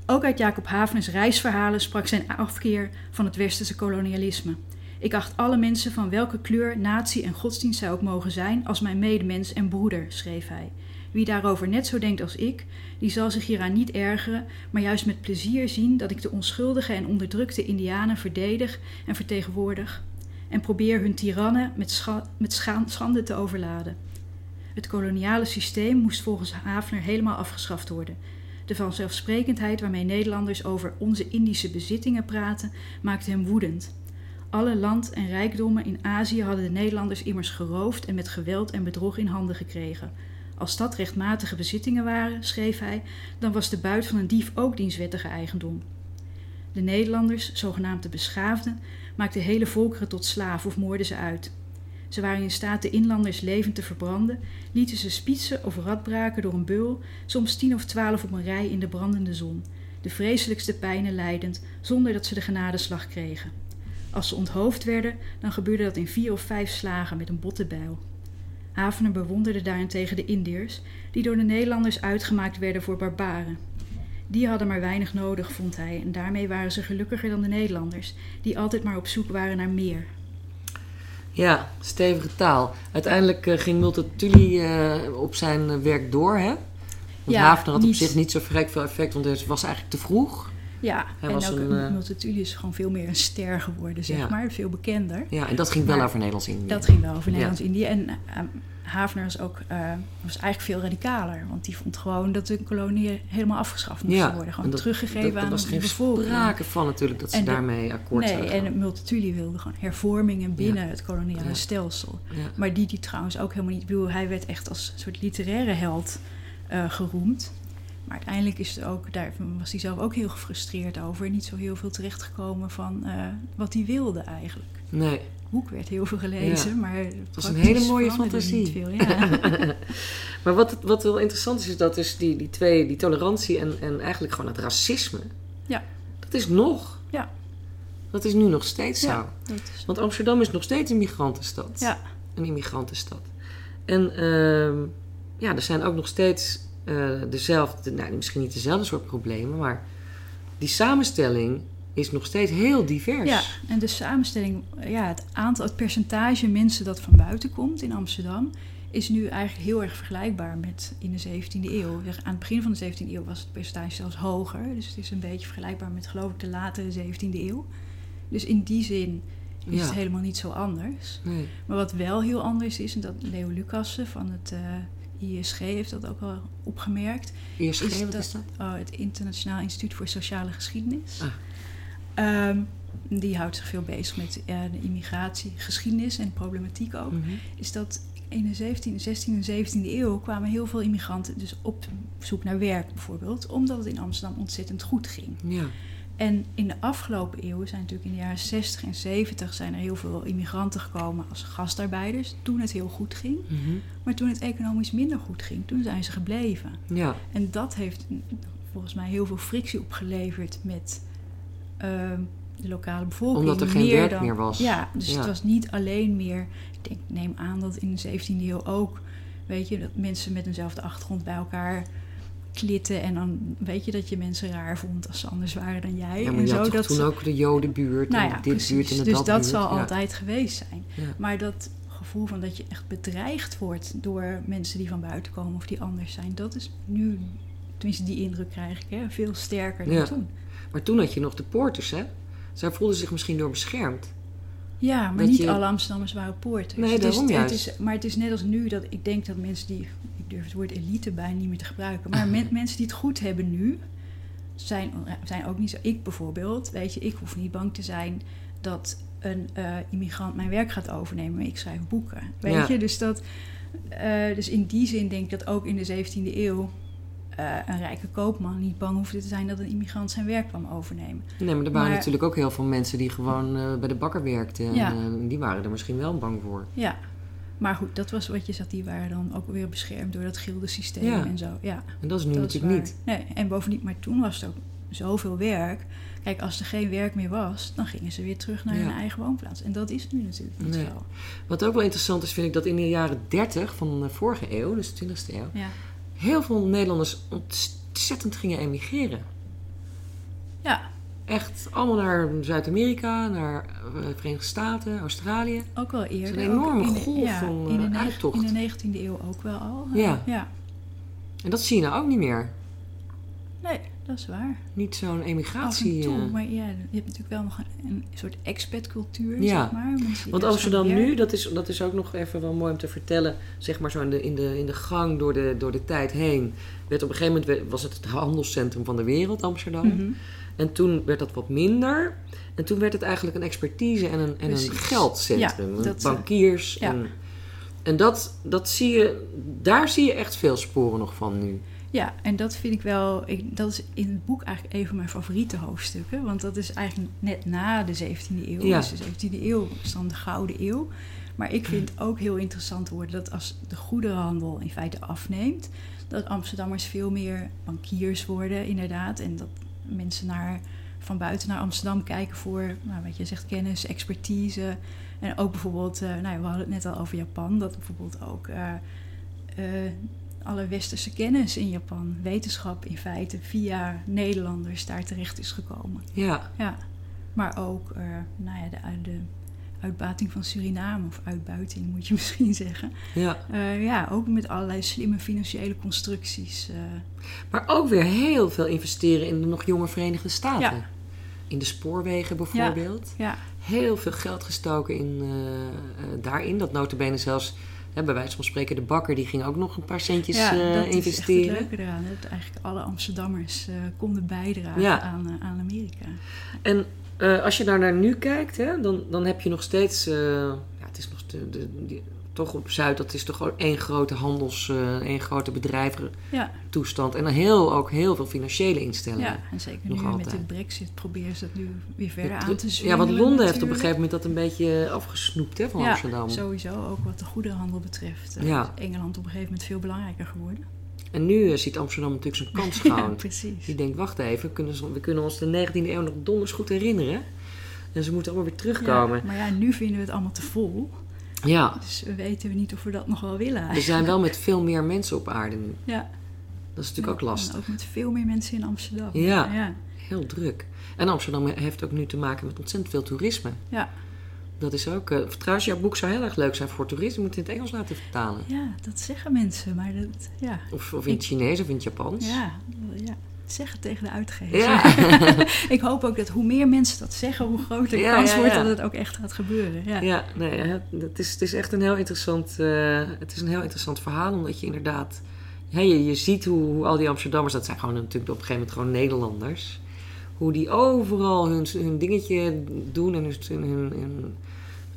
Ook uit Jacob Haveners reisverhalen sprak zijn afkeer van het westerse kolonialisme. Ik acht alle mensen van welke kleur, natie en godsdienst zij ook mogen zijn als mijn medemens en broeder, schreef hij. Wie daarover net zo denkt als ik, die zal zich hieraan niet ergeren, maar juist met plezier zien dat ik de onschuldige en onderdrukte Indianen verdedig en vertegenwoordig en probeer hun tirannen met, met scha- schande te overladen. Het koloniale systeem moest volgens Havener helemaal afgeschaft worden. De vanzelfsprekendheid waarmee Nederlanders over onze Indische bezittingen praten, maakte hem woedend. Alle land en rijkdommen in Azië hadden de Nederlanders immers geroofd en met geweld en bedrog in handen gekregen. Als dat rechtmatige bezittingen waren, schreef hij, dan was de buit van een dief ook dienstwettige eigendom. De Nederlanders, zogenaamd de beschaafden, maakten hele volkeren tot slaaf of moorden ze uit. Ze waren in staat de inlanders levend te verbranden, lieten ze spietsen of radbraken door een beul, soms tien of twaalf op een rij in de brandende zon, de vreselijkste pijnen lijdend, zonder dat ze de genadeslag kregen. Als ze onthoofd werden, dan gebeurde dat in vier of vijf slagen met een botte bijl. Havener bewonderde daarentegen de Indiërs, die door de Nederlanders uitgemaakt werden voor barbaren. Die hadden maar weinig nodig, vond hij, en daarmee waren ze gelukkiger dan de Nederlanders, die altijd maar op zoek waren naar meer. Ja, stevige taal. Uiteindelijk eh, ging Multatuli eh op zijn eh, werk door, hè? Want Ja, Havener had op zich niet zo vrij veel effect, want het was eigenlijk te vroeg. Ja, Hij en was ook een, eh, Multatuli is gewoon veel meer een ster geworden, zeg Ja. maar. Veel bekender. Ja, en dat ging wel Maar over Nederlands-Indië. Dat ging wel over Ja. Nederlands-Indië. En eh, Havener was ook eh, was eigenlijk veel radicaler. Want die vond gewoon dat de koloniën helemaal afgeschaft moesten worden. en Gewoon dat- teruggegeven dat- er aan was de geen bevolking. sprake van natuurlijk dat ze de- daarmee akkoord Nee, zouden en. Multatuli wilde gewoon hervormingen binnen het koloniale Ja. stelsel. Maar die die trouwens ook helemaal niet... Ik bedoel, hij werd echt als soort literaire held eh, geroemd. Maar uiteindelijk is het ook, daar was hij zelf ook heel gefrustreerd over. Niet zo heel veel terechtgekomen van eh, wat hij wilde eigenlijk. Nee. boek werd heel veel gelezen, Ja. maar was een hele mooie fantasie. Niet veel, ja. Maar wat, wat wel interessant is, is dat dus die, die twee, die tolerantie en, en eigenlijk gewoon het racisme, Ja. dat is nog. Ja. Dat is nu nog steeds Ja. zo. is, Want Amsterdam is nog steeds een migrantenstad. ja. Een immigrantenstad. En ehm, ja, er zijn ook nog steeds eh, dezelfde, nou misschien niet dezelfde soort problemen, maar die samenstelling is nog steeds heel divers. ja, en de samenstelling, ja, het aantal, het percentage mensen dat van buiten komt in Amsterdam, is nu eigenlijk heel erg vergelijkbaar met in de 17e eeuw. Aan het begin van de 17e eeuw was het percentage zelfs hoger. Dus het is een beetje vergelijkbaar met, geloof ik, de late 17e eeuw. Dus in die zin is Ja. het helemaal niet zo anders. Nee. Maar wat wel heel anders is, en dat Leo Lucassen van het eh, ISG heeft dat ook al opgemerkt, Eerst is dat, is dat? oh, het Internationaal Instituut voor Sociale Geschiedenis. Ah. Ehm, die houdt zich veel bezig met eh, de immigratiegeschiedenis en problematiek ook. Mhm. Is dat in de 17e, 16e en 17e eeuw kwamen heel veel immigranten dus op zoek naar werk bijvoorbeeld, omdat het in Amsterdam ontzettend goed ging. Ja. En in de afgelopen eeuwen zijn natuurlijk in de jaren 60 en 70 zijn er heel veel immigranten gekomen als gastarbeiders toen het heel goed ging. Mhm. Maar toen het economisch minder goed ging, toen zijn ze gebleven. Ja. En dat heeft volgens mij heel veel frictie opgeleverd met, ehm, de lokale bevolking. Omdat er geen meer werk dan, meer was. Ja, dus Ja. het was niet alleen meer. Ik denk, neem aan dat in de 17e eeuw ook, weet je, dat mensen met eenzelfde achtergrond bij elkaar klitten. En dan weet je dat je mensen raar vond als ze anders waren dan jij. Ja, en toch dat toen ook de jodenbuurt nou en ja, dit precies. buurt en de dus dat, dat zal Ja. altijd geweest zijn. Maar dat gevoel van dat je echt bedreigd wordt door mensen die van buiten komen of die anders zijn, dat is nu, tenminste die indruk krijg ik, hè, veel sterker dan toen. Maar toen had je nog de poorters, hè? Zij voelden zich misschien door beschermd. Ja, maar Dat niet je- alle Amsterdammers waren poorters. Nee, het is, daarom het juist. is, maar het is net als nu dat ik denk dat mensen die, durf het woord elite bijna niet meer te gebruiken, maar men- mensen die het goed hebben nu, zijn, zijn ook niet zo. Ik bijvoorbeeld, weet je, ik hoef niet bang te zijn dat een eh, immigrant mijn werk gaat overnemen, maar ik schrijf boeken. Weet Ja. je, dus dat. eh, dus in die zin denk ik dat ook in de 17e eeuw eh, een rijke koopman niet bang hoefde te zijn dat een immigrant zijn werk kwam overnemen. Nee, maar er waren Maar- natuurlijk ook heel veel mensen die gewoon bij de bakker werkten. En, Ja. die waren er misschien wel bang voor. Ja, maar goed, dat was wat je zat. Die waren dan ook weer beschermd door dat gildesysteem Ja. en zo. Ja, En dat is nu dat natuurlijk waar. niet. Nee, en bovendien, maar toen was het ook zoveel werk. Kijk, als er geen werk meer was, dan gingen ze weer terug naar Ja. hun eigen woonplaats. En dat is nu natuurlijk niet Nee. zo. Wat ook wel interessant is, vind ik dat in de jaren 30 van de vorige eeuw, dus de 20e eeuw, Ja, heel veel Nederlanders ontzettend gingen emigreren. ja Echt allemaal naar Zuid-Amerika, naar eh, Verenigde Staten, Australië. ook wel eerder. een enorme ook in de- golf ja, van, in de, eh, neg- uittocht. in de 19e eeuw ook wel al. Ja. ja. En dat zie je nou ook niet meer. Nee, dat is waar. Niet zo'n Af emigratie. en toe, eh. maar ja, je hebt natuurlijk wel nog een, een soort expat-cultuur, Ja. zeg maar. Want ergens Amsterdam gaan nu, dat is, dat is ook nog even wel mooi om te vertellen. Zeg maar zo in de, in de, in de gang door de, door de tijd heen. Werd op een gegeven moment was het het handelscentrum van de wereld, Amsterdam. Mhm. En toen werd dat wat minder. En toen werd het eigenlijk een expertise en een, en een geldcentrum. Ja, dat, eh, bankiers. ja. En, en dat, dat zie je, daar zie je echt veel sporen nog van nu. Ja, en dat vind ik wel, ik, dat is in het boek eigenlijk een van mijn favoriete hoofdstukken. Want dat is eigenlijk net na de 17e eeuw. Ja. Dus de 17e eeuw is dan de Gouden Eeuw. Maar ik vind ook heel interessant worden dat als de goederenhandel in feite afneemt, dat Amsterdammers veel meer bankiers worden, inderdaad. En dat mensen naar, van buiten naar Amsterdam kijken voor, nou, wat je zegt, kennis, expertise. En ook bijvoorbeeld, eh, nou we hadden het net al over Japan, dat bijvoorbeeld ook eh, eh, alle westerse kennis in Japan, wetenschap in feite, via Nederlanders daar terecht is gekomen. Ja, Ja, maar ook nou ja, de, de uitbating van Suriname, of uitbuiting moet je misschien zeggen. ja. Eh, ja, ook met allerlei slimme financiële constructies. eh. Maar ook weer heel veel investeren in de nog jonge Verenigde Staten. Ja. In de spoorwegen bijvoorbeeld. ja, Heel veel geld gestoken in, eh, daarin. Dat notabene zelfs, hè, bij wijze van spreken, de bakker... die ging ook nog een paar centjes ja dat is echt het investeren. leuke eraan. Dat eigenlijk alle Amsterdammers konden bijdragen Ja. aan, aan Amerika. En eh, als je daar naar nu kijkt, hè, dan, dan heb je nog steeds... eh, ja, het is nog de, de, die- toch op Zuid, dat is toch gewoon één grote handels... eh één grote bedrijventoestand. Ja, En dan heel, ook heel veel financiële instellingen. ja, en zeker Nog nu met altijd. de brexit proberen ze dat nu weer verder aan te ja, zwengelen. want Londen heeft op een gegeven moment dat een beetje afgesnoept hè, van ja, Amsterdam. sowieso ook wat de goederenhandel betreft. Ja. is Engeland op een gegeven moment veel belangrijker geworden. En nu eh, ziet Amsterdam natuurlijk zijn kans Ja, gewoon. precies. Die denkt, wacht even, we kunnen, we kunnen ons de 19e eeuw nog donders goed herinneren. En ze moeten allemaal weer terugkomen. Ja, maar ja, nu vinden we het allemaal te vol. Ja, Dus we weten we niet of we dat nog wel willen we eigenlijk. zijn wel met veel meer mensen op aarde nu. Ja. Dat is natuurlijk ook lastig. ook met veel meer mensen in Amsterdam. Ja. ja. Heel druk. En Amsterdam heeft ook nu te maken met ontzettend veel toerisme. Ja. Dat is ook... eh, trouwens, jouw boek zou heel erg leuk zijn voor toeristen. Je moet het in het Engels laten vertalen. Ja, dat zeggen mensen, maar dat, ja. Of, of in het Chinees of in het Japans. Ja, ja. Zeg het tegen de uitgever. Ja. ik hoop ook dat hoe meer mensen dat zeggen, hoe groter de Ja, kans ja, wordt dat het ook echt gaat gebeuren. Ja. Ja, nee, het, is, het is echt een heel interessant, eh, het is een heel interessant verhaal. Omdat je inderdaad, ja, je, je ziet hoe, hoe al die Amsterdammers, dat zijn gewoon natuurlijk op een gegeven moment gewoon Nederlanders. Hoe die overal hun, hun dingetje doen en hun, hun, hun,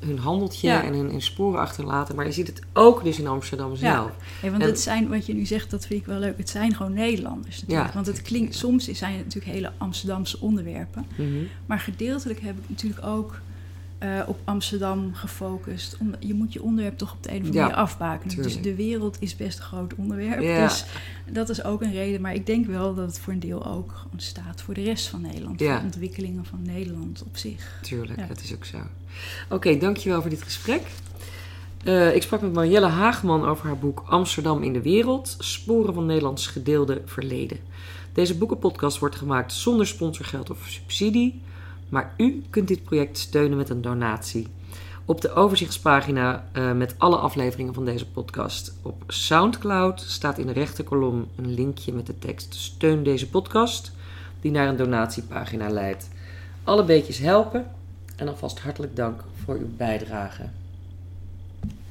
hun handeltje Ja. en hun, hun sporen achterlaten. Maar je ziet het ook dus in Amsterdam zelf. Ja, want En- het zijn, wat je nu zegt, dat vind ik wel leuk. Het zijn gewoon Nederlanders natuurlijk. Ja. Want het klinkt, soms zijn het natuurlijk hele Amsterdamse onderwerpen. Mhm. Maar gedeeltelijk heb ik natuurlijk ook eh, op Amsterdam gefocust. Om, je moet je onderwerp toch op de een of andere manier afbakenen. Dus de wereld is best een groot onderwerp. Dus dat is ook een reden. Maar ik denk wel dat het voor een deel ook gewoon staat voor de rest van Nederland. Voor de ontwikkelingen van Nederland op zich. Tuurlijk, dat is ook zo. Oké, dankjewel voor dit gesprek. Uh, ik sprak met Marielle Haagman over haar boek Amsterdam in de Wereld: Sporen van Nederlands gedeelde verleden. Deze boekenpodcast wordt gemaakt zonder sponsorgeld of subsidie, maar u kunt dit project steunen met een donatie. Op de overzichtspagina uh, met alle afleveringen van deze podcast op SoundCloud staat in de rechterkolom een linkje met de tekst Steun deze podcast, die naar een donatiepagina leidt. Alle beetjes helpen en alvast hartelijk dank voor uw bijdrage.